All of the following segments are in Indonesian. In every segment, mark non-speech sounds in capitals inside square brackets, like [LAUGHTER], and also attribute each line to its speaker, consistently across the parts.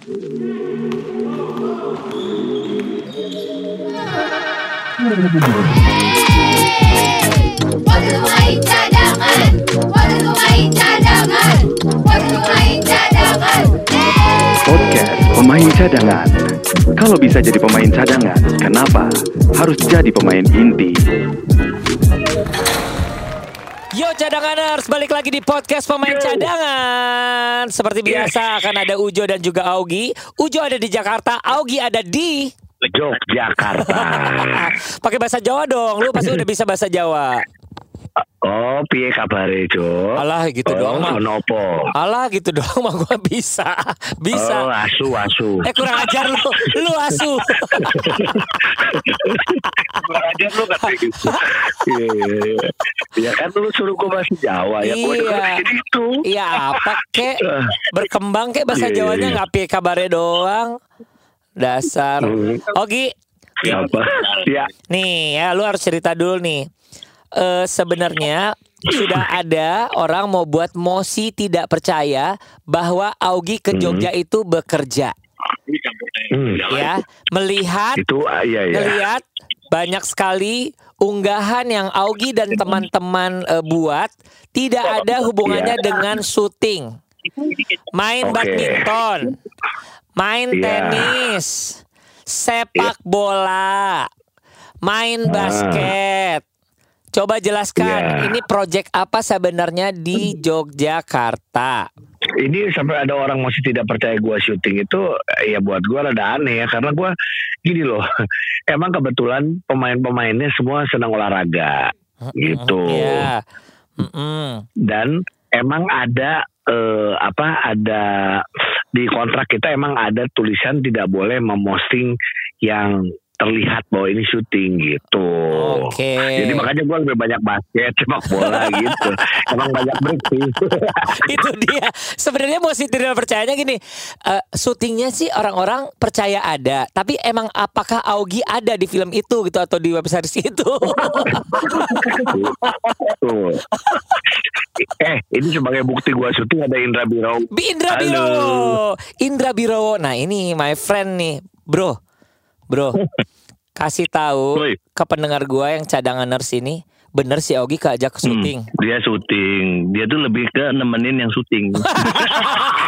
Speaker 1: Waduh main cadangan, waduh main cadangan, waduh main cadangan.
Speaker 2: Podcast Pemain Cadangan. Kalau bisa jadi pemain cadangan, kenapa harus jadi pemain inti?
Speaker 3: Yo cadanganers, balik lagi di podcast pemain cadangan. Seperti biasa akan ada Ujo dan juga Augie. Ujo ada di Jakarta, Augie ada di
Speaker 4: Yogyakarta. [LAUGHS]
Speaker 3: Pakai bahasa Jawa dong. Lu pasti udah bisa bahasa Jawa.
Speaker 4: Oh, piye kabare, Jo?
Speaker 3: Alah gitu
Speaker 4: oh,
Speaker 3: doang mah.
Speaker 4: Nopo?
Speaker 3: Alah gitu [LAUGHS] doang mah gua bisa. Bisa.
Speaker 4: Oh, asu, asu.
Speaker 3: Eh kurang ajar lu. Lu asu. [LAUGHS]
Speaker 4: Kurang aja lu kata gitu. Ya kan lu suruh gue bahasa Jawa ya. Juga
Speaker 3: Iya.
Speaker 4: jadi itu.
Speaker 3: Iya apa kek berkembang kek bahasa
Speaker 4: Iya,
Speaker 3: Jawanya
Speaker 4: iya.
Speaker 3: nggak piye kabare doang. Dasar.
Speaker 4: Hmm.
Speaker 3: Ogi,
Speaker 4: Apa? Ya.
Speaker 3: Nih ya lu harus cerita dulu nih. Eh sebenarnya sudah ada orang mau buat mosi tidak percaya bahwa Augie ke Jogja itu bekerja
Speaker 4: Hmm.
Speaker 3: ya melihat
Speaker 4: Itu ah, iya ya.
Speaker 3: melihat banyak sekali unggahan yang Augie dan teman-teman eh, buat tidak ada hubungannya
Speaker 4: Iya.
Speaker 3: dengan syuting main
Speaker 4: Oke.
Speaker 3: badminton main
Speaker 4: Iya.
Speaker 3: tenis sepak bola main
Speaker 4: Ah.
Speaker 3: basket coba jelaskan
Speaker 4: Iya.
Speaker 3: ini project apa sebenarnya di Yogyakarta
Speaker 4: Ini sampai ada orang masih tidak percaya gue syuting itu ya buat gue rada aneh ya karena gue gini loh [LAUGHS] emang kebetulan pemain-pemainnya semua senang olahraga gitu
Speaker 3: ya Mm-mm.
Speaker 4: dan emang ada eh, apa ada di kontrak kita emang ada tulisan tidak boleh memosting yang terlihat bahwa ini syuting gitu.
Speaker 3: Oke.
Speaker 4: Jadi makanya gue lebih banyak basket, sepak bola [LAUGHS] gitu. Emang banyak break sih. [LAUGHS]
Speaker 3: itu dia sebenarnya mau tidak percayanya gini eh, syutingnya sih orang-orang percaya ada tapi emang apakah Augie ada di film itu gitu atau di web series itu [LAUGHS]
Speaker 4: eh, ini sebagai bukti gue syuting ada Indra Biro.
Speaker 3: Bi Indra. Birowo Indra Birowo nah ini my friend nih bro bro kasih tahu
Speaker 4: Woi.
Speaker 3: ke pendengar gua yang cadangan nurse ini bener si Augie keajak ke syuting
Speaker 4: Hmm, dia syuting. Dia tuh lebih ke nemenin yang syuting. [LAUGHS]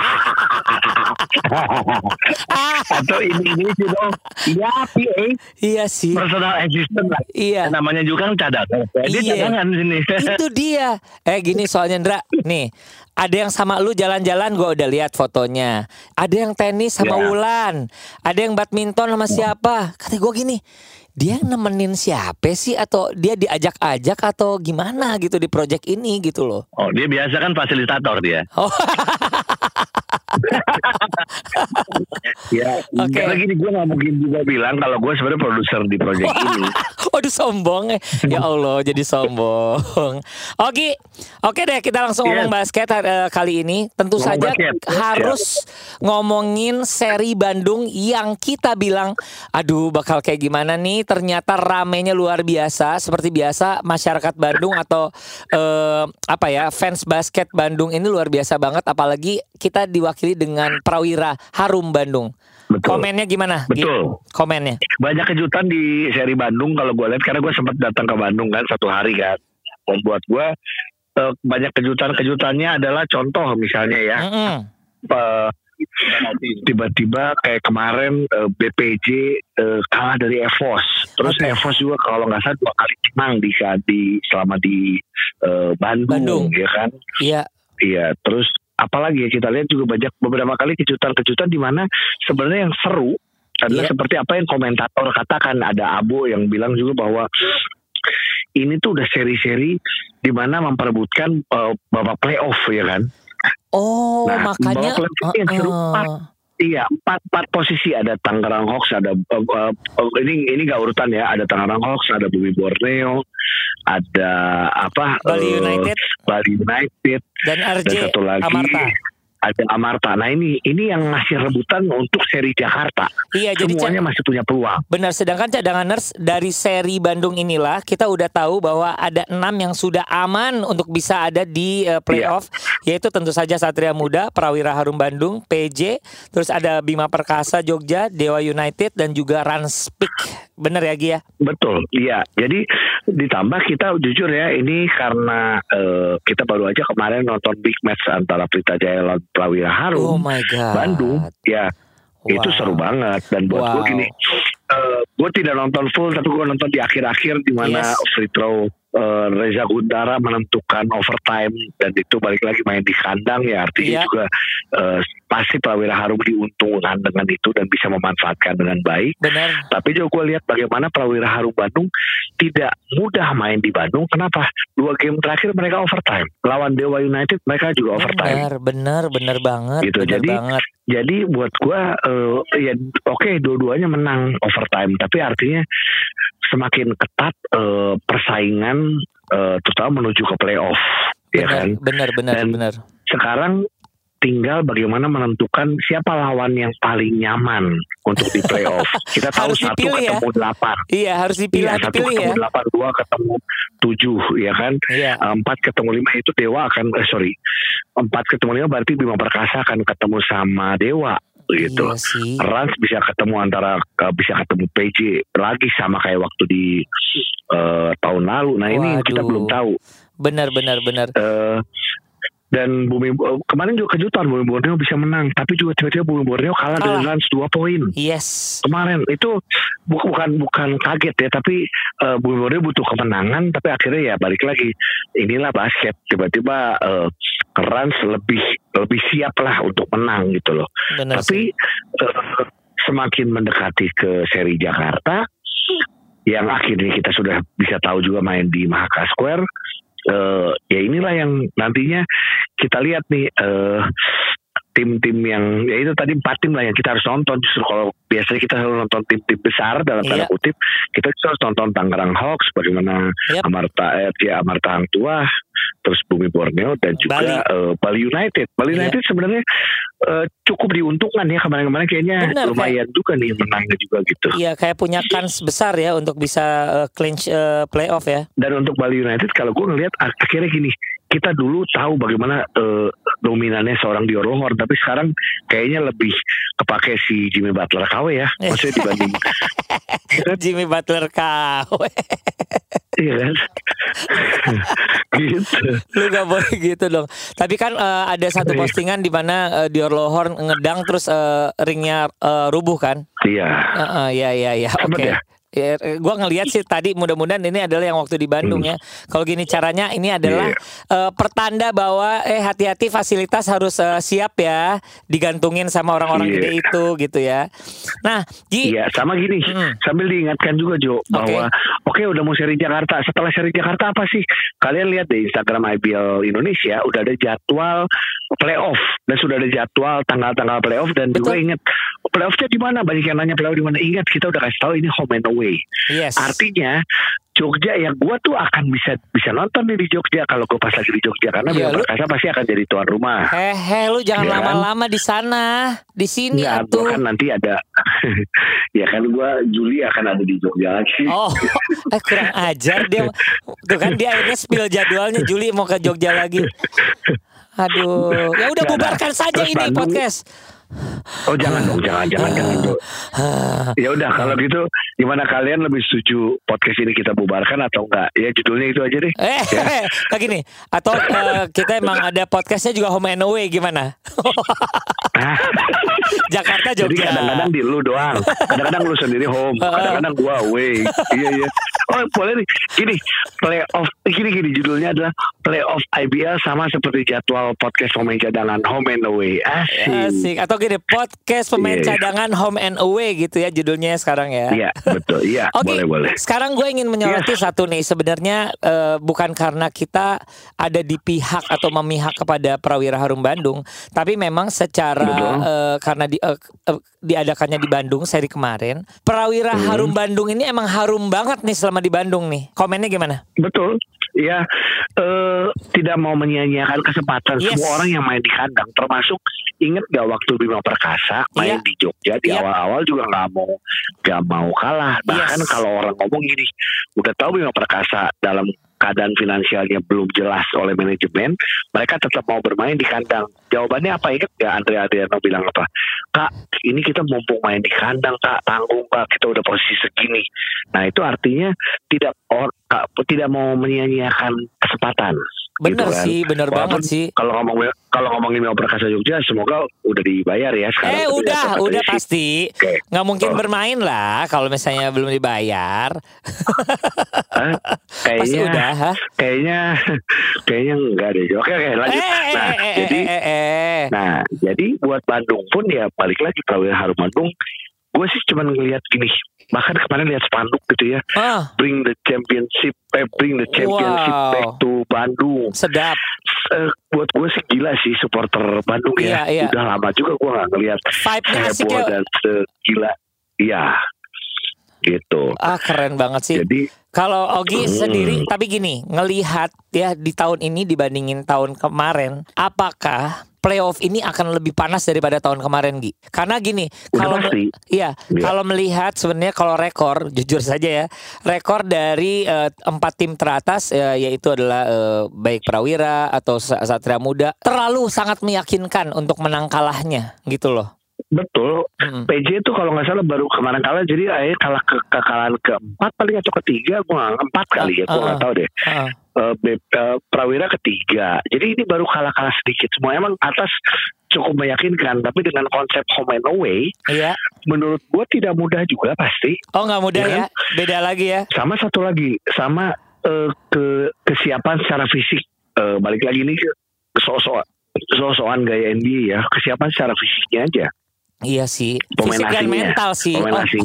Speaker 4: Atau ini ini sih dong. Iya, PA.
Speaker 3: iya sih
Speaker 4: Personal assistant lah.
Speaker 3: iya
Speaker 4: Namanya juga kan cadangan. Dia
Speaker 3: Iya.
Speaker 4: cadangan sini.
Speaker 3: itu dia. Eh gini soalnya Ndra, nih ada yang sama lu jalan-jalan gua udah lihat fotonya. Ada yang tenis sama
Speaker 4: Ya.
Speaker 3: Wulan. Ada yang badminton sama siapa? Kata gua gini, dia nemenin siapa sih atau dia diajak-ajak atau gimana gitu di project ini gitu loh.
Speaker 4: Oh, dia biasa kan fasilitator dia.
Speaker 3: Oh, [LAUGHS]
Speaker 4: Ya,
Speaker 3: Oke.
Speaker 4: karena gini gue nggak mungkin juga bilang kalau gue sebenarnya produser di proyek ini.
Speaker 3: waduh sombong ya. Ya Allah jadi sombong. Oke, oke deh kita langsung
Speaker 4: Yes.
Speaker 3: ngomong basket eh, kali ini. Tentu
Speaker 4: Ngomong
Speaker 3: saja
Speaker 4: basket.
Speaker 3: harus ngomongin seri Bandung yang kita bilang, aduh bakal kayak gimana nih? Ternyata ramenya luar biasa. Seperti biasa masyarakat Bandung atau eh, apa ya fans basket Bandung ini luar biasa banget. Apalagi kita diwakili dengan Prawira Harum Bandung.
Speaker 4: Betul.
Speaker 3: Komennya gimana? Gi?
Speaker 4: Betul.
Speaker 3: Komennya.
Speaker 4: Banyak kejutan di seri Bandung kalau gue lihat karena gue sempat datang ke Bandung kan satu hari kan. Membuat gue eh, banyak kejutan-kejutannya adalah contoh misalnya ya.
Speaker 3: Mm-mm.
Speaker 4: eh, tiba-tiba kayak kemarin eh, BPJ kalah dari Evos. Terus
Speaker 3: Oke.
Speaker 4: Evos juga kalau nggak salah dua kali menang di di selama di eh, Bandung,
Speaker 3: Bandung.
Speaker 4: ya kan.
Speaker 3: Iya.
Speaker 4: Iya, terus apalagi ya kita lihat juga banyak beberapa kali kejutan-kejutan di mana sebenarnya yang seru adalah
Speaker 3: Iya.
Speaker 4: seperti apa yang komentator katakan ada Abo yang bilang juga bahwa ini tuh udah seri-seri di mana memperebutkan eh, babak playoff ya kan.
Speaker 3: Oh,
Speaker 4: Nah,
Speaker 3: makanya
Speaker 4: babak playoff yang seru,
Speaker 3: uh-uh.
Speaker 4: Iya, empat empat posisi ada Tangerang Hawks, ada eh, eh, ini ini gak urutan ya, ada Tangerang Hawks, ada Bumi Borneo, ada apa?
Speaker 3: Bali United
Speaker 4: Bali United,
Speaker 3: dan
Speaker 4: dan
Speaker 3: RJ
Speaker 4: satu lagi
Speaker 3: Amarta.
Speaker 4: Ada Amarta. Nah ini ini yang masih rebutan untuk seri Jakarta.
Speaker 3: Iya, jadi
Speaker 4: Semuanya masih punya peluang.
Speaker 3: Benar, sedangkan cadanganers dari seri Bandung inilah kita udah tahu bahwa ada enam yang sudah aman untuk bisa ada di eh, playoff, yaitu tentu saja Satria Muda, Prawira Harum Bandung, PJ, terus ada Bima Perkasa Jogja, Dewa United dan juga Ranspik. Bener ya Gia?
Speaker 4: Betul, iya. Jadi ditambah kita jujur ya ini karena eh, kita baru aja kemarin nonton big match antara Pelita Jaya lawan Prawira
Speaker 3: Oh
Speaker 4: Harum
Speaker 3: my god.
Speaker 4: Bandung, ya itu
Speaker 3: Wow.
Speaker 4: seru banget dan buat
Speaker 3: Wow.
Speaker 4: gue gini, gue tidak nonton full tapi gue nonton di akhir-akhir di mana
Speaker 3: Yes.
Speaker 4: free throw eh, Reza Gundara menentukan overtime dan itu balik lagi main di kandang ya artinya juga eh, pasti Prawira Harum diuntungkan dengan itu dan bisa memanfaatkan dengan baik.
Speaker 3: Bener.
Speaker 4: Tapi juga gue lihat bagaimana Prawira Harum Bandung tidak mudah main di Bandung. Kenapa? Dua game terakhir mereka overtime. Lawan Dewa United mereka juga overtime.
Speaker 3: Bener, bener, bener banget.
Speaker 4: Gitu,
Speaker 3: bener
Speaker 4: jadi-
Speaker 3: banget.
Speaker 4: Jadi buat gue eh, ya oke dua-duanya menang overtime. Tapi artinya semakin ketat eh, persaingan eh, terutama menuju ke playoff. Ya
Speaker 3: Bener,
Speaker 4: kan?
Speaker 3: bener, bener,
Speaker 4: Dan-
Speaker 3: bener.
Speaker 4: Sekarang tinggal bagaimana menentukan siapa lawan yang paling nyaman untuk di playoff. [LAUGHS] Kita tahu
Speaker 3: Harus
Speaker 4: satu
Speaker 3: ya.
Speaker 4: ketemu delapan.
Speaker 3: Iya, harus dipilih,
Speaker 4: Iya, satu
Speaker 3: dipilih ya.
Speaker 4: ketemu delapan, dua ketemu tujuh, ya kan?
Speaker 3: Iya.
Speaker 4: Empat ketemu lima itu Dewa akan, eh, sorry, empat ketemu lima berarti Bima Perkasa akan ketemu sama Dewa, gitu.
Speaker 3: Iya sih.
Speaker 4: Rans bisa ketemu antara eh, bisa ketemu PJ lagi sama kayak waktu di eh, tahun lalu. Nah ini kita
Speaker 3: Waduh.
Speaker 4: belum tahu.
Speaker 3: Bener, bener, bener.
Speaker 4: Eh, dan Bumi eh, kemarin juga kejutan Bumi Borneo bisa menang, tapi juga tiba-tiba Bumi Borneo kalah,
Speaker 3: Kalah.
Speaker 4: dengan Rans dua poin.
Speaker 3: Yes.
Speaker 4: kemarin itu bu- bukan bukan kaget ya tapi uh, Bumi Borneo butuh kemenangan tapi akhirnya ya balik lagi. Inilah basket tiba-tiba uh, Rans lebih lebih siap lah untuk menang gitu loh.
Speaker 3: Bener
Speaker 4: tapi uh, semakin mendekati ke seri Jakarta yang akhirnya kita sudah bisa tahu juga main di Mahaka Square eh, ya inilah yang nantinya kita lihat nih eh, tim-tim yang ya itu tadi empat tim lah yang kita harus nonton justru kalau biasanya kita selalu nonton tim-tim besar dalam tanda
Speaker 3: Iya.
Speaker 4: kutip kita justru harus nonton Tangerang Hawks bagaimana
Speaker 3: Yap.
Speaker 4: Amarta eh, ya Amarta Hang Tua terus Bumi Borneo dan juga
Speaker 3: Bali.
Speaker 4: eh, Bali United Bali
Speaker 3: Iya.
Speaker 4: United sebenarnya eh, cukup diuntungkan ya kemarin-kemarin kayaknya
Speaker 3: Benar,
Speaker 4: lumayan juga nih menangnya juga gitu
Speaker 3: Iya, kayak punya kans besar ya untuk bisa eh, clinch eh, playoff ya.
Speaker 4: dan untuk Bali United kalau gue ngelihat ak- akhirnya gini kita dulu tahu bagaimana eh, dominannya seorang Dior Lohorn tapi sekarang kayaknya lebih kepake si Jimmy Butler KW ya maksudnya dibanding [LAUGHS]
Speaker 3: Jimmy Butler KW.
Speaker 4: iya kan [LAUGHS] gitu
Speaker 3: Lu gak boleh gitu dong. Tapi kan eh, ada satu
Speaker 4: Iya.
Speaker 3: postingan di mana eh, Dior Lohorn ngedang terus eh, ringnya eh, rubuh kan?
Speaker 4: iya
Speaker 3: Heeh, ya ya ya.
Speaker 4: Sempet
Speaker 3: Oke.
Speaker 4: ya?
Speaker 3: Ya, eh, gua ngelihat sih tadi mudah-mudahan ini adalah yang waktu di Bandung
Speaker 4: Hmm.
Speaker 3: ya. Kalau gini caranya ini adalah
Speaker 4: Iya.
Speaker 3: eh, pertanda bahwa eh hati-hati fasilitas harus eh, siap ya digantungin sama orang-orang
Speaker 4: Iya.
Speaker 3: gede itu gitu ya. Nah, Ji,
Speaker 4: Iya, sama gini.
Speaker 3: Hmm.
Speaker 4: Sambil diingatkan juga Jo bahwa oke udah mau seri Jakarta. Setelah seri Jakarta apa sih? Kalian lihat di Instagram IBL Indonesia udah ada jadwal playoff dan sudah ada jadwal tanggal-tanggal playoff dan juga
Speaker 3: Betul.
Speaker 4: ingat playoffnya di mana? Banyak yang nanya playoff di mana? Ingat kita udah kasih tahu ini home and away.
Speaker 3: yes.
Speaker 4: Artinya Jogja ya gua tuh akan bisa bisa nonton nih di Jogja kalau gue pas lagi di Jogja karena Bima
Speaker 3: lu-
Speaker 4: Perkasa pasti akan jadi tuan rumah.
Speaker 3: Hehe, lu jangan
Speaker 4: Iya kan?
Speaker 3: lama-lama di sana. Di sini
Speaker 4: Enggak,
Speaker 3: atuh.
Speaker 4: kan nanti ada [LAUGHS] ya kan gua Juli akan ada di Jogja lagi.
Speaker 3: Oh, eh kurang ajar dia. [LAUGHS] Tuh kan dia akhirnya spill jadwalnya Juli mau ke Jogja lagi. [LAUGHS] Aduh, ya udah bubarkan saja
Speaker 4: Terus
Speaker 3: ini
Speaker 4: Bandung-
Speaker 3: podcast.
Speaker 4: Oh jangan dong, jangan, jangan, jangan. Jo. Ya udah kalau gitu, gimana kalian lebih setuju podcast ini kita bubarkan atau enggak? Ya judulnya itu aja deh.
Speaker 3: Eh, [LAUGHS] kayak gini. Atau eh, kita emang ada podcastnya juga home and away gimana? [LAUGHS] Jakarta
Speaker 4: Jadi
Speaker 3: Jogja.
Speaker 4: kadang-kadang di lu doang, kadang-kadang lu sendiri home, kadang-kadang gua away. Iya iya. Oh boleh nih. Gini, playoff. Gini gini judulnya adalah playoff IBL sama seperti jadwal podcast pemain cadangan home and away. Asik.
Speaker 3: Asik. Atau gini, podcast pemain
Speaker 4: Iya.
Speaker 3: cadangan home and away gitu ya judulnya sekarang ya.
Speaker 4: Iya betul. Iya
Speaker 3: Oke,
Speaker 4: boleh boleh.
Speaker 3: sekarang gue ingin menyoroti satu nih. Sebenarnya eh, bukan karena kita ada di pihak atau memihak kepada Prawira Harum Bandung, tapi memang secara
Speaker 4: Betul.
Speaker 3: eh, karena di, eh, eh, diadakannya di Bandung seri kemarin, Prawira
Speaker 4: Hmm.
Speaker 3: Harum Bandung ini emang harum banget nih selama selama di Bandung nih. Komennya gimana?
Speaker 4: Betul. Ya, eh, tidak mau menyia-nyiakan kesempatan
Speaker 3: Yes.
Speaker 4: semua orang yang main di kandang, termasuk inget gak waktu Bima Perkasa main
Speaker 3: Iya.
Speaker 4: di Jogja di
Speaker 3: Iya.
Speaker 4: awal-awal juga nggak mau nggak mau kalah. Bahkan
Speaker 3: Yes.
Speaker 4: kalau orang ngomong gini, udah tahu Bima Perkasa dalam keadaan finansialnya belum jelas oleh manajemen, mereka tetap mau bermain di kandang. Jawabannya apa inget ya Andre Adriano bilang apa? Kak, ini kita mumpung main di kandang, Kak, tanggung Kak, kita udah posisi segini. Nah itu artinya tidak or, Kak, tidak mau menyia-nyiakan kesempatan.
Speaker 3: Bener
Speaker 4: Gitu kan.
Speaker 3: sih, bener
Speaker 4: Walaupun
Speaker 3: banget sih.
Speaker 4: Kalau ngomong kalau ngomongin Bima Perkasa Jogja, semoga udah dibayar ya sekarang.
Speaker 3: Eh udah, udah
Speaker 4: sih.
Speaker 3: pasti.
Speaker 4: Oke.
Speaker 3: Nggak mungkin
Speaker 4: Oh.
Speaker 3: bermain lah kalau misalnya belum dibayar.
Speaker 4: Hah? [LAUGHS]
Speaker 3: Pasti
Speaker 4: Kayaknya,
Speaker 3: udah. ha?
Speaker 4: kayaknya, [LAUGHS] kayaknya enggak deh. Oke oke
Speaker 3: Eh,
Speaker 4: lanjut.
Speaker 3: eh,
Speaker 4: Nah,
Speaker 3: eh, eh,
Speaker 4: jadi
Speaker 3: eh, eh, eh.
Speaker 4: Nah, jadi buat Bandung pun ya balik lagi Prawira Harum Bandung. Gue sih cuma ngelihat gini, bahkan kemarin lihat spanduk gitu ya,
Speaker 3: Ah,
Speaker 4: bring the championship, eh, bring the championship
Speaker 3: Wow.
Speaker 4: back to Bandung.
Speaker 3: sedap.
Speaker 4: Eh, buat gue sih gila sih supporter Bandung
Speaker 3: Iya,
Speaker 4: ya.
Speaker 3: iya.
Speaker 4: Udah lama juga gue nggak ngelihat heboh
Speaker 3: ya.
Speaker 4: dan segila. Iya, gitu.
Speaker 3: Ah keren banget sih.
Speaker 4: Jadi
Speaker 3: Kalau Ogi
Speaker 4: Hmm.
Speaker 3: sendiri, tapi gini, ngelihat ya di tahun ini dibandingin tahun kemarin, apakah playoff ini akan lebih panas daripada tahun kemarin, Gi? Karena gini, kalau iya,
Speaker 4: Iya.
Speaker 3: kalau melihat sebenarnya kalau rekor, jujur saja ya, rekor dari eh, empat tim teratas, eh, yaitu adalah eh, baik Prawira atau Sa- Satria Muda, terlalu sangat meyakinkan untuk menang kalahnya, gitu loh.
Speaker 4: Betul.
Speaker 3: Mm.
Speaker 4: PJ itu kalau nggak salah baru kemarin kalah jadi akhirnya kalah ke kekalahan keempat paling atau ketiga gue nggak empat kali ya gue nggak
Speaker 3: ah.
Speaker 4: tahu deh. Eh, B- eh, Prawira ketiga jadi ini baru kalah kalah sedikit semua emang atas cukup meyakinkan tapi dengan konsep home and away
Speaker 3: Iya.
Speaker 4: menurut gue tidak mudah juga pasti
Speaker 3: Oh nggak mudah
Speaker 4: Iya
Speaker 3: ya, beda lagi ya.
Speaker 4: sama satu lagi sama eh, ke kesiapan secara fisik Eh, balik lagi nih ke sosok sosokan gaya NBA ya kesiapan secara fisiknya aja
Speaker 3: Iya sih,
Speaker 4: Pemain
Speaker 3: fisik dan mental sih.
Speaker 4: Pemain
Speaker 3: Oh,
Speaker 4: asing.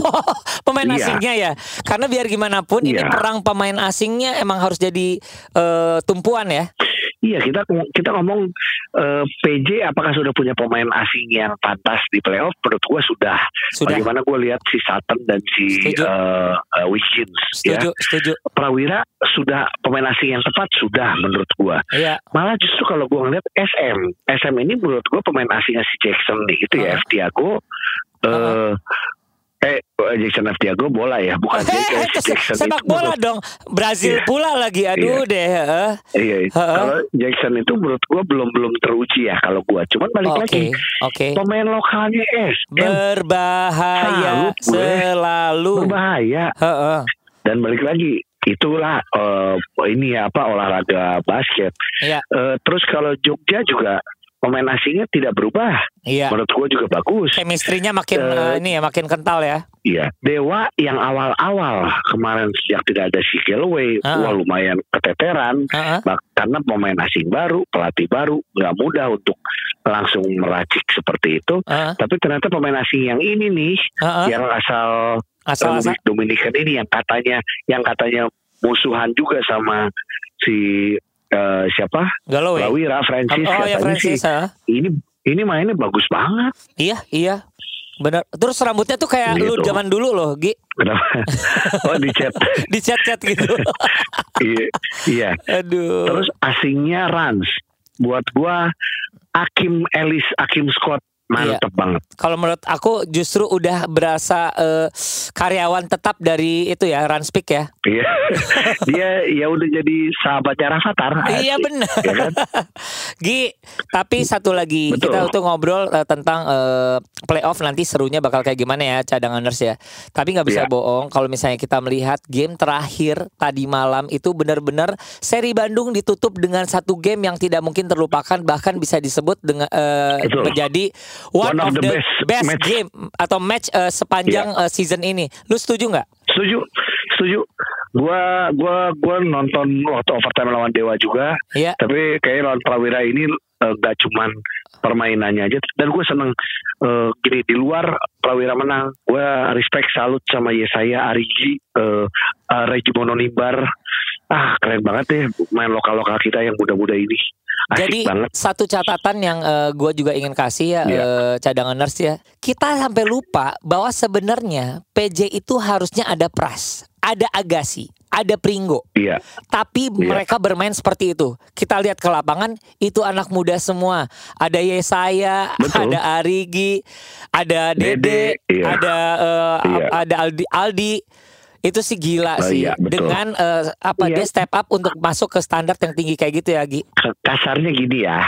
Speaker 3: pemain
Speaker 4: Iya.
Speaker 3: asingnya ya. Karena biar gimana pun ini
Speaker 4: Iya.
Speaker 3: perang pemain asingnya emang harus jadi eh, tumpuan ya.
Speaker 4: Iya kita kita ngomong eh, PJ apakah sudah punya pemain asing yang pantas di playoff? Menurut gua sudah.
Speaker 3: Sudah.
Speaker 4: Bagaimana gue lihat si Sutton dan si
Speaker 3: Setuju.
Speaker 4: eh, eh, Wiggins ya.
Speaker 3: Setuju, setuju.
Speaker 4: Prawira sudah pemain asing yang tepat sudah menurut gua.
Speaker 3: Iya.
Speaker 4: Malah justru kalau gua ngeliat SM, SM ini menurut gua pemain asingnya si Jackson nih gitu ya,
Speaker 3: Uh-huh.
Speaker 4: F Tiago. eh eh Jackson F Tiago bola ya, bukan [LAUGHS]
Speaker 3: Eh,
Speaker 4: Jackson,
Speaker 3: eh,
Speaker 4: Jackson
Speaker 3: sepak bola
Speaker 4: menurut-
Speaker 3: dong. Brazil
Speaker 4: Iya.
Speaker 3: pula lagi. Aduh deh. heeh.
Speaker 4: Iya,
Speaker 3: Uh-uh.
Speaker 4: kalau Jackson itu menurut gua belum belum teruji ya kalau gua. Cuman balik
Speaker 3: Oke,
Speaker 4: lagi
Speaker 3: oke.
Speaker 4: pemain lokalnya SM
Speaker 3: Berbahaya
Speaker 4: gue.
Speaker 3: selalu.
Speaker 4: berbahaya
Speaker 3: Heeh.
Speaker 4: dan balik lagi itulah eh, ini ya apa olahraga basket.
Speaker 3: Iya,
Speaker 4: Eh, terus kalau Jogja juga pemain asingnya tidak berubah.
Speaker 3: iya.
Speaker 4: Menurut gua juga bagus.
Speaker 3: Chemistry-nya makin
Speaker 4: eh,
Speaker 3: ini ya makin kental ya.
Speaker 4: Iya, Dewa yang awal-awal kemarin sejak tidak ada si Galloway,
Speaker 3: Ah.
Speaker 4: wah lumayan keteteran. Bak- Karena pemain asing baru, pelatih baru, nggak mudah untuk langsung meracik seperti itu.
Speaker 3: Heeh.
Speaker 4: Tapi ternyata pemain asing yang ini nih,
Speaker 3: Heeh.
Speaker 4: yang asal
Speaker 3: Asal asal.
Speaker 4: Dominikan ini yang katanya, yang katanya musuhan juga sama si eh, siapa?
Speaker 3: Galloway.
Speaker 4: Prawira Francis
Speaker 3: Oh ya
Speaker 4: katanya
Speaker 3: Francis.
Speaker 4: sih.
Speaker 3: heeh.
Speaker 4: Ini ini mainnya bagus banget.
Speaker 3: Iya, iya. Bener. Terus rambutnya tuh kayak lu
Speaker 4: Gitu.
Speaker 3: zaman dulu loh, Gi.
Speaker 4: Kenapa? [LAUGHS] oh di chat. [LAUGHS]
Speaker 3: Di chat-chat gitu. [LAUGHS]
Speaker 4: iya. iya.
Speaker 3: Aduh.
Speaker 4: Terus asingnya Rans. Buat gua Akim Ellis, Akim Scott
Speaker 3: Iya.
Speaker 4: mantep banget.
Speaker 3: Kalau menurut aku justru udah berasa eh, karyawan tetap dari itu ya, Ranspik ya.
Speaker 4: Iya. [LAUGHS] Dia ya udah jadi sahabatnya Rafathar.
Speaker 3: Iya benar.
Speaker 4: Ya kan? [LAUGHS]
Speaker 3: Gi, tapi satu lagi
Speaker 4: Betul.
Speaker 3: kita tuh ngobrol eh, tentang eh, playoff nanti serunya bakal kayak gimana ya cadanganers ya. Tapi nggak bisa
Speaker 4: Iya.
Speaker 3: bohong kalau misalnya kita melihat game terakhir tadi malam itu benar-benar seri Bandung ditutup dengan satu game yang tidak mungkin terlupakan bahkan bisa disebut dengan
Speaker 4: Betul.
Speaker 3: menjadi one, of, the, best,
Speaker 4: match.
Speaker 3: game atau match eh, sepanjang eh, season ini. Lu setuju nggak?
Speaker 4: Setuju, setuju. Gua gua gua nonton waktu overtime lawan Dewa juga.
Speaker 3: Iya.
Speaker 4: Tapi kayak lawan Prawira ini eh, nggak cuman permainannya aja dan gue seneng eh, gini di luar Prawira menang gue respect salut sama Yesaya Arigi eh eh, Regi Mononimbar ah keren banget deh main lokal lokal kita yang muda-muda ini asik
Speaker 3: Jadi
Speaker 4: banget
Speaker 3: satu catatan yang gue juga ingin kasih ya
Speaker 4: Iya.
Speaker 3: eh, cadangan nurse ya. Kita sampai lupa bahwa sebenarnya PJ itu harusnya ada pras, ada agasi. ada Pringgo.
Speaker 4: Iya.
Speaker 3: Tapi mereka bermain seperti itu. Kita lihat ke lapangan itu anak muda semua. Ada Yesaya,
Speaker 4: Betul.
Speaker 3: ada Arigi, ada Dede,
Speaker 4: Dede, iya.
Speaker 3: ada eh,
Speaker 4: Iya.
Speaker 3: ada Aldi Aldi. Itu sih gila
Speaker 4: Oh,
Speaker 3: sih.
Speaker 4: iya, betul.
Speaker 3: Dengan eh, apa
Speaker 4: Iya.
Speaker 3: dia step up untuk masuk ke standar yang tinggi kayak gitu ya, Gi.
Speaker 4: kasarnya gini ya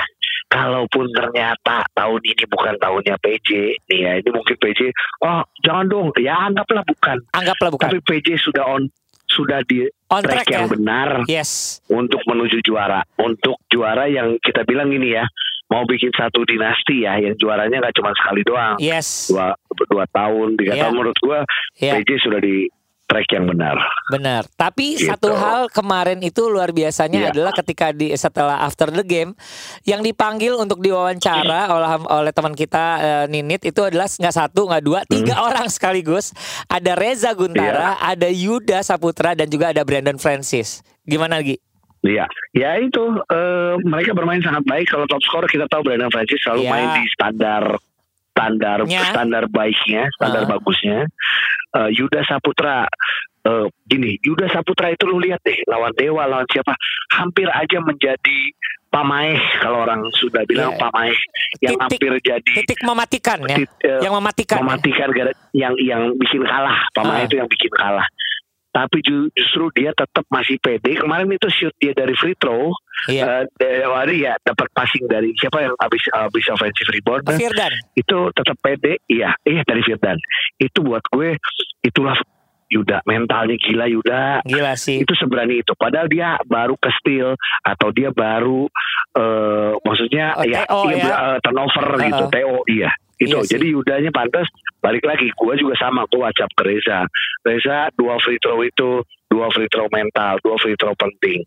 Speaker 4: kalaupun ternyata tahun ini bukan tahunnya PJ nih ya ini mungkin PJ oh jangan dong ya anggaplah bukan
Speaker 3: Anggaplah bukan.
Speaker 4: tapi PJ sudah on sudah di
Speaker 3: On
Speaker 4: track,
Speaker 3: track
Speaker 4: yang
Speaker 3: ya.
Speaker 4: benar
Speaker 3: Yes.
Speaker 4: untuk menuju juara untuk juara yang kita bilang ini ya mau bikin satu dinasti ya yang juaranya nggak cuma sekali doang
Speaker 3: Yes.
Speaker 4: dua dua tahun tiga
Speaker 3: Iya.
Speaker 4: tahun menurut gua
Speaker 3: Iya.
Speaker 4: PJ sudah di track yang benar
Speaker 3: Benar. Tapi
Speaker 4: Gitu.
Speaker 3: satu hal kemarin itu luar biasanya
Speaker 4: Iya.
Speaker 3: adalah ketika di setelah after the game yang dipanggil untuk diwawancara oleh oleh teman kita eh, Ninit itu adalah nggak satu nggak dua tiga orang sekaligus. Ada Reza Guntara, ada Yuda Saputra dan juga ada Brandon Francis. Gimana Gi?
Speaker 4: Iya, ya itu eh, mereka bermain sangat baik. Kalau top scorer kita tahu Brandon Francis selalu
Speaker 3: Iya.
Speaker 4: main di standar standar
Speaker 3: Nya.
Speaker 4: standar baiknya, standar
Speaker 3: Ah.
Speaker 4: bagusnya. Eh, Yuda Saputra, eh, gini, Yuda Saputra itu lu lihat deh lawan Dewa, lawan siapa, hampir aja menjadi pamaeh kalau orang sudah bilang
Speaker 3: Iya.
Speaker 4: pamaeh yang
Speaker 3: Titik-
Speaker 4: hampir jadi
Speaker 3: Titik mematikan ya.
Speaker 4: tit- eh,
Speaker 3: Yang mematikan. ya?
Speaker 4: mematikan gara- yang yang bikin kalah
Speaker 3: Ah.
Speaker 4: pemain itu yang bikin kalah tapi ju- justru dia tetap masih pede kemarin itu shoot dia dari free throw
Speaker 3: Iya.
Speaker 4: eh, Dewa ya dapat passing dari siapa yang habis habis offensive rebound
Speaker 3: Firdan.
Speaker 4: itu tetap pede iya iya dari Firdan itu buat gue itulah Yuda mentalnya gila Yuda
Speaker 3: Gila sih.
Speaker 4: itu seberani itu padahal dia baru ke steal atau dia baru eh maksudnya
Speaker 3: Oh,
Speaker 4: ya,
Speaker 3: TO
Speaker 4: iya,
Speaker 3: ya?
Speaker 4: eh, turnover
Speaker 3: Uh-uh.
Speaker 4: gitu TO iya itu
Speaker 3: Iya sih.
Speaker 4: jadi Yudanya pantas balik lagi gua juga sama gua wacap ke Reza Reza dua free throw itu dua free throw mental dua free throw penting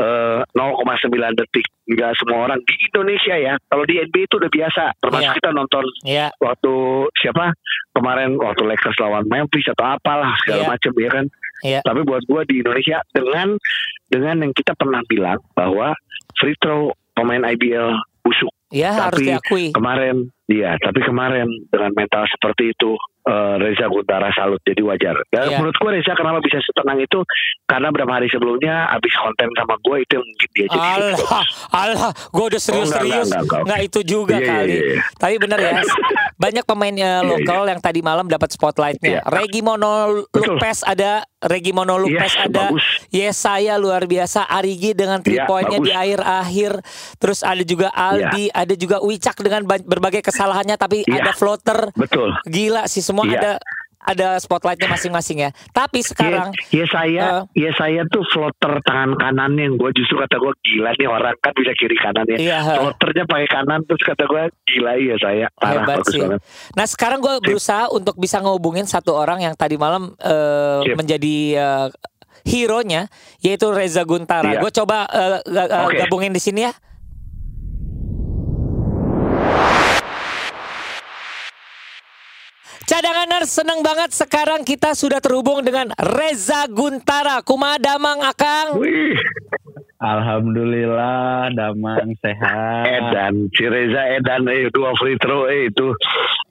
Speaker 4: Eh 0,9 detik nggak semua orang di Indonesia ya kalau di NBA itu udah biasa termasuk
Speaker 3: Iya.
Speaker 4: kita nonton
Speaker 3: Iya.
Speaker 4: waktu siapa kemarin waktu Lakers lawan Memphis atau apalah segala
Speaker 3: Iya.
Speaker 4: macam ya kan
Speaker 3: Iya.
Speaker 4: tapi buat gua di Indonesia dengan dengan yang kita pernah bilang bahwa free throw pemain IBL busuk
Speaker 3: Ya harus
Speaker 4: Tapi
Speaker 3: diakui.
Speaker 4: kemarin iya tapi kemarin dengan mental seperti itu eh, Reza Guntara salut jadi wajar dan
Speaker 3: Iya.
Speaker 4: menurut gua Reza kenapa bisa setenang itu karena beberapa hari sebelumnya habis konten sama gua itu yang mungkin dia jadi
Speaker 3: Allah, Allah, gue udah serius-serius.
Speaker 4: enggak, enggak,
Speaker 3: Nggak itu juga
Speaker 4: Iya, iya,
Speaker 3: kali.
Speaker 4: iya, iya.
Speaker 3: Tapi bener ya, banyak pemain eh, lokal yang tadi malam dapat spotlightnya.
Speaker 4: Iya.
Speaker 3: Regi Mono. Lupes ada, Regi Mono Lupes
Speaker 4: Iya,
Speaker 3: ada.
Speaker 4: bagus.
Speaker 3: Yesaya luar biasa, Arigi dengan three pointnya di
Speaker 4: bagus.
Speaker 3: akhir-akhir. Terus ada juga Aldi, ada juga Wicak dengan ba- berbagai kesalahannya, tapi ada floater.
Speaker 4: betul
Speaker 3: Gila sih semua ada ada spotlightnya masing-masing ya. Tapi sekarang
Speaker 4: ya, ya saya
Speaker 3: Eh.
Speaker 4: ya saya tuh floater tangan kanannya yang gue justru kata gue gila nih orang kan bisa kiri kanannya
Speaker 3: Iya, he.
Speaker 4: floaternya pakai kanan terus kata gue gila ya saya parah
Speaker 3: Hebat sih.
Speaker 4: banget
Speaker 3: Nah sekarang gue berusaha untuk bisa ngehubungin satu orang yang tadi malam eh,
Speaker 4: Sip.
Speaker 3: menjadi eh, hero-nya yaitu Reza Guntara.
Speaker 4: Iya.
Speaker 3: Gue coba eh,
Speaker 4: Oke.
Speaker 3: gabungin di sini ya. Cadanganers seneng banget sekarang kita sudah terhubung dengan Reza Guntara. Kumaha damang Akang?
Speaker 4: wih
Speaker 5: Alhamdulillah Damang sehat.
Speaker 4: Edan si Reza Edan eh, dua free throw eh, itu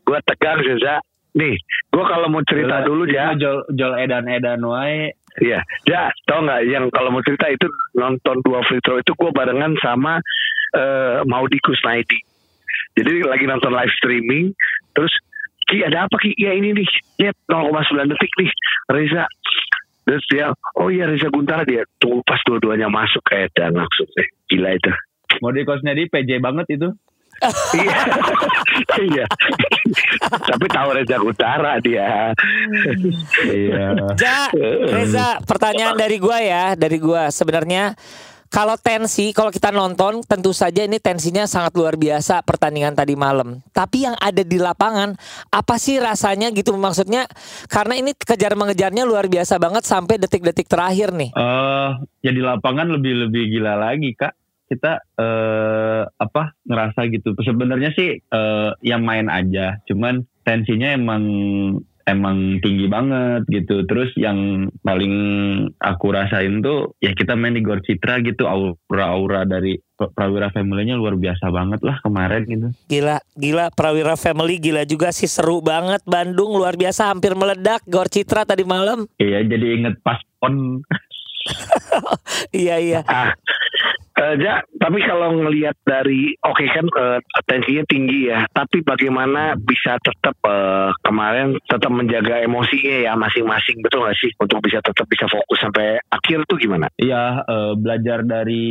Speaker 4: gue tegang Reza nih gue kalau mau cerita dulu ya
Speaker 5: Jol, jol edan edan wae.
Speaker 4: Iya, ya tau nggak yang kalau mau cerita itu nonton dua free throw itu gue barengan sama eh Maudi Kusnaidi. Jadi lagi nonton live streaming, terus Ki ada apa Ki? Ya ini nih, lihat 0,9 detik nih Reza. Terus dia, oh iya Reza Guntara dia tunggu pas dua-duanya masuk kayak dan langsung eh, gila itu.
Speaker 5: Mau di kosnya di PJ banget itu.
Speaker 4: Iya, [LAUGHS] iya. Tapi tahu Reza Guntara dia.
Speaker 5: Iya.
Speaker 3: Ja, Reza, pertanyaan dari gua ya, dari gua sebenarnya kalau tensi, kalau kita nonton tentu saja ini tensinya sangat luar biasa pertandingan tadi malam. Tapi yang ada di lapangan, apa sih rasanya gitu maksudnya? Karena ini kejar mengejarnya luar biasa banget sampai detik-detik terakhir nih.
Speaker 5: Eh, ya di lapangan lebih lebih gila lagi kak. Kita eh apa ngerasa gitu. Sebenarnya sih eh yang main aja. Cuman tensinya emang emang tinggi banget gitu. Terus yang paling aku rasain tuh ya kita main di Gor Citra gitu aura-aura dari Prawira Family-nya luar biasa banget lah kemarin gitu.
Speaker 3: Gila, gila Prawira Family gila juga sih seru banget Bandung luar biasa hampir meledak Gor Citra tadi malam.
Speaker 5: Iya jadi inget pas pon [LAUGHS]
Speaker 3: Iya iya.
Speaker 4: Ah, eh, Ja, tapi kalau ngelihat dari oke kan eh, tensinya tinggi ya, tapi bagaimana bisa tetap eh, kemarin tetap menjaga emosinya ya masing-masing betul nggak sih untuk bisa tetap bisa fokus sampai akhir tuh gimana?
Speaker 5: Iya, eh, belajar dari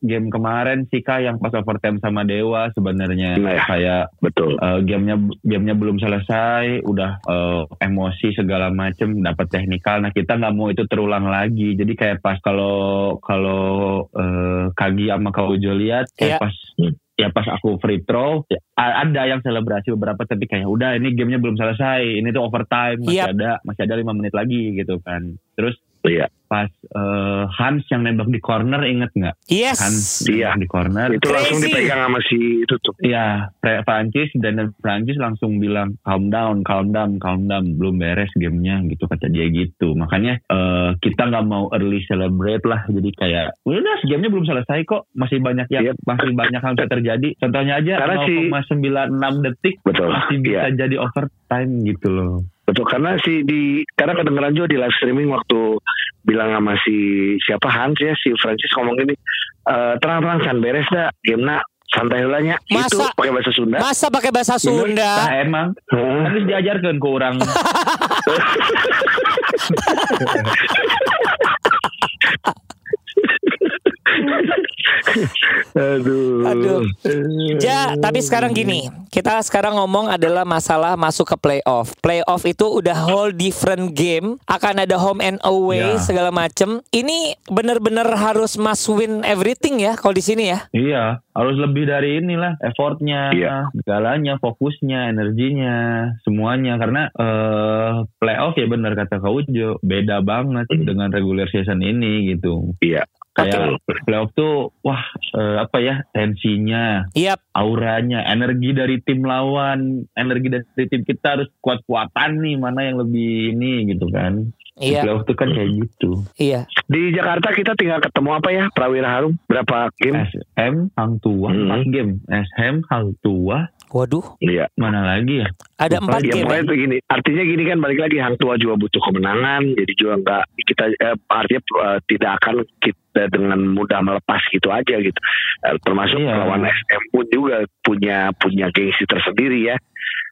Speaker 5: game kemarin sih kak yang pas overtime sama Dewa sebenarnya
Speaker 4: Nah, ya.
Speaker 5: kayak
Speaker 4: Betul.
Speaker 5: eh, gamenya gamenya belum selesai, udah eh, emosi segala macem, dapat teknikal. Nah kita nggak mau itu terulang lagi. Jadi kayak pas kalau kalau eh, Kagi sama Kak Ujo lihat,
Speaker 3: Iya.
Speaker 5: kayak pas ya pas aku free throw ya, a- ada yang selebrasi beberapa tapi kayak udah ini gamenya belum selesai ini tuh overtime masih
Speaker 3: Yap.
Speaker 5: ada masih ada lima menit lagi gitu kan terus
Speaker 4: Iya.
Speaker 5: Pas eh, Hans yang nembak di corner inget nggak
Speaker 3: Yes.
Speaker 5: Hans
Speaker 4: Iya.
Speaker 5: di corner
Speaker 4: Itu langsung
Speaker 3: Crazy.
Speaker 4: dipegang sama si itu tuh.
Speaker 5: Iya, Prancis dan Prancis langsung bilang calm down, calm down, calm down, belum beres gamenya gitu kata dia gitu. Makanya eh, kita nggak mau early celebrate lah, jadi kayak udah gamenya belum selesai kok, masih banyak yang
Speaker 4: Yep.
Speaker 5: masih banyak yang bisa terjadi. Contohnya aja
Speaker 4: Karena si-
Speaker 5: 0,96 detik
Speaker 4: Betul.
Speaker 5: masih bisa
Speaker 4: Iya.
Speaker 5: jadi overtime gitu loh.
Speaker 4: Betul karena si di karena kedengeran juga di live streaming waktu bilang sama si siapa Hans ya si Francis ngomong gini "Eh, terang-terang san beres dah game santai ulanya itu
Speaker 3: Masa-
Speaker 4: pakai bahasa Sunda
Speaker 3: Masa pakai bahasa
Speaker 5: Nah
Speaker 3: Sunda?
Speaker 5: emang
Speaker 4: Heeh.
Speaker 5: harus diajarkan ke orang. [LAUGHS] [LAUGHS] [LAUGHS]
Speaker 4: aduh
Speaker 3: Aduh. Ja, tapi sekarang gini, kita sekarang ngomong adalah masalah masuk ke playoff. Playoff itu udah whole different game, akan ada home and away
Speaker 5: Ya.
Speaker 3: segala macem. Ini bener-bener harus must win everything ya kalau di sini ya.
Speaker 5: Iya, harus lebih dari inilah effortnya,
Speaker 4: Iya.
Speaker 5: segalanya, fokusnya, energinya, semuanya. Karena eh playoff ya benar kata Kak Ujo, beda banget dengan regular season ini gitu.
Speaker 4: iya
Speaker 5: Kayak playoff tuh, wah eh, apa ya tensinya,
Speaker 3: Yap,
Speaker 5: auranya, energi dari tim lawan, energi dari tim kita harus kuat-kuatan nih, mana yang lebih ini gitu kan. Di
Speaker 3: iya,
Speaker 5: playoff tuh kan kayak gitu.
Speaker 3: iya.
Speaker 4: di Jakarta kita tinggal ketemu apa ya Prawira Harum berapa game
Speaker 5: SM Hang Tua,
Speaker 4: Hmm.
Speaker 5: 4 game. SM Hang Tua,
Speaker 3: Waduh,
Speaker 4: iya
Speaker 5: mana lagi ya?
Speaker 3: ada empat
Speaker 4: Ya
Speaker 3: game.
Speaker 4: pokoknya
Speaker 3: ya?
Speaker 4: begini, artinya gini kan balik lagi Hang Tua juga butuh kemenangan, jadi juga nggak kita eh, artinya eh, tidak akan kita dengan mudah melepas gitu aja gitu. Eh, termasuk
Speaker 5: Iya.
Speaker 4: lawan SM pun juga punya punya gengsi tersendiri ya,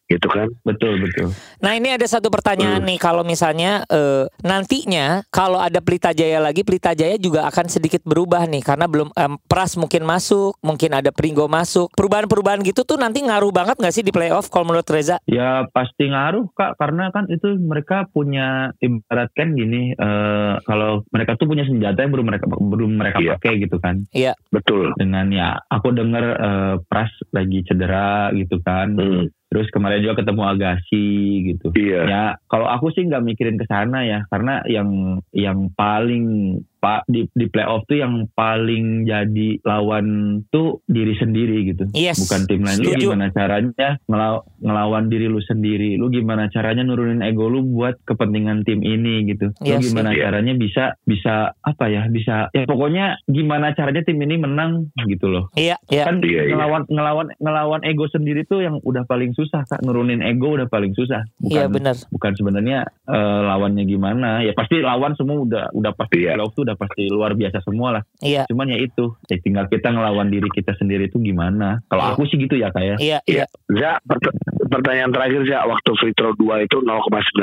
Speaker 4: gitu kan.
Speaker 5: Betul, betul.
Speaker 3: Nah ini ada satu pertanyaan
Speaker 4: Hmm.
Speaker 3: nih kalau misalnya eh, nantinya kalau ada Pelita Jaya lagi Pelita Jaya juga akan sedikit berubah nih karena belum em, Pras mungkin masuk mungkin ada Pringgo masuk perubahan-perubahan gitu tuh nanti ngaruh banget nggak sih di playoff kalau menurut Reza?
Speaker 5: Ya pasti ngaruh kak karena kan itu mereka punya ibaratkan gini eh, kalau mereka tuh punya senjata yang belum mereka belum mereka
Speaker 4: Iya.
Speaker 5: pakai gitu kan
Speaker 3: Iya
Speaker 4: Betul.
Speaker 5: dengan ya aku dengar eh, Pras lagi cedera gitu kan
Speaker 4: Hmm,
Speaker 5: terus kemarin juga ketemu Agassi gitu
Speaker 4: iya.
Speaker 5: ya kalau aku sih nggak mikirin ke sana ya karena yang yang paling pak di di playoff tuh yang paling jadi lawan tuh diri sendiri gitu.
Speaker 3: Yes.
Speaker 5: bukan tim lain. Lu gimana caranya ngelaw- ngelawan diri lu sendiri? Lu gimana caranya nurunin ego lu buat kepentingan tim ini gitu?
Speaker 3: Iya
Speaker 5: lu
Speaker 3: sih.
Speaker 5: gimana
Speaker 4: Iya.
Speaker 5: caranya bisa bisa apa ya? Bisa ya pokoknya gimana caranya tim ini menang gitu loh.
Speaker 3: Iya iya.
Speaker 5: Kan
Speaker 4: Iya, iya.
Speaker 5: ngelawan ngelawan ngelawan ego sendiri tuh yang udah paling susah kak. Nurunin ego udah paling susah.
Speaker 3: Iya
Speaker 5: bukan
Speaker 3: benar.
Speaker 5: bukan sebenarnya eh, lawannya gimana. Ya pasti lawan semua udah udah pasti
Speaker 4: Iya.
Speaker 5: playoff tuh udah pasti luar biasa semua lah.
Speaker 3: Iya.
Speaker 5: Cuman ya itu ya tinggal kita ngelawan diri kita sendiri tuh gimana? Kalau
Speaker 3: Iya.
Speaker 5: aku sih gitu ya kayak
Speaker 3: iya iya.
Speaker 4: Za, pert- pertanyaan terakhir Za, waktu free throw 2 itu 0,9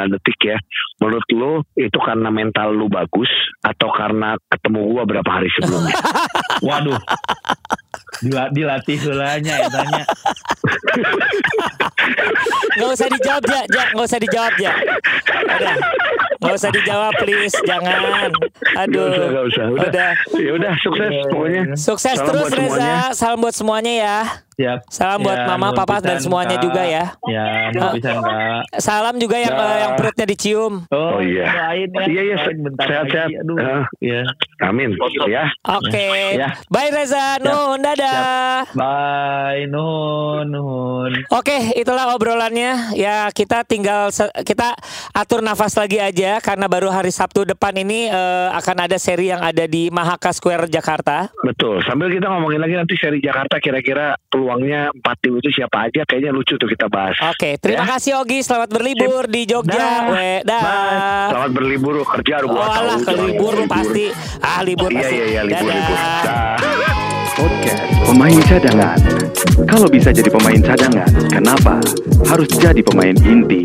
Speaker 4: detik ya. Menurut lu itu karena mental lu bagus atau karena ketemu gua berapa hari sebelumnya? [LAUGHS]
Speaker 5: waduh. Dila, dilatih hulanya ya tanya.
Speaker 3: Nggak usah dijawab ya ja nggak usah dijawab ya udah nggak usah dijawab please. Jangan. Aduh.
Speaker 4: Gak usah, gak usah. Udah,
Speaker 3: udah.
Speaker 4: Ya udah. Sukses pokoknya.
Speaker 3: sukses
Speaker 4: Salam
Speaker 3: terus Reza.
Speaker 4: semuanya.
Speaker 3: salam buat semuanya ya
Speaker 5: siap
Speaker 3: salam buat
Speaker 5: Ya,
Speaker 3: mama
Speaker 5: nuhun
Speaker 3: papa dan semuanya
Speaker 5: Kak.
Speaker 3: juga ya
Speaker 5: ya nuhun pisan, kak
Speaker 3: salam juga yang eh, yang perutnya dicium
Speaker 5: oh,
Speaker 4: Oh, iya.
Speaker 5: doain ya
Speaker 4: Iya, iya, sehat-sehat.
Speaker 5: aduh
Speaker 4: Ah.
Speaker 5: ya
Speaker 4: Amin. Ya.
Speaker 3: oke
Speaker 5: Ya.
Speaker 3: bye Reza nun dadah
Speaker 5: bye nuhun nuhun
Speaker 3: Oke, itulah obrolannya. Ya, kita tinggal kita atur nafas lagi aja karena baru hari Sabtu depan ini eh, akan ada seri yang ada di Mahaka Square Jakarta.
Speaker 4: Betul. Sambil kita ngomongin lagi nanti seri Jakarta kira-kira peluang peluangnya empat tim itu siapa aja kayaknya lucu tuh kita bahas.
Speaker 3: Oke, terima
Speaker 4: Ya.
Speaker 3: kasih Ogi. Selamat berlibur di Jogja.
Speaker 4: Dah.
Speaker 3: We, dah.
Speaker 4: Mas, selamat berlibur lu kerja lu
Speaker 3: Oh
Speaker 4: gua tahu.
Speaker 3: alah, ke
Speaker 4: jangan
Speaker 3: libur lu pasti. Ah, libur
Speaker 4: Iya
Speaker 3: pasti.
Speaker 4: iya iya libur libur. Dah.
Speaker 2: Podcast Pemain Cadangan. Kalau bisa jadi pemain cadangan, kenapa harus jadi pemain inti?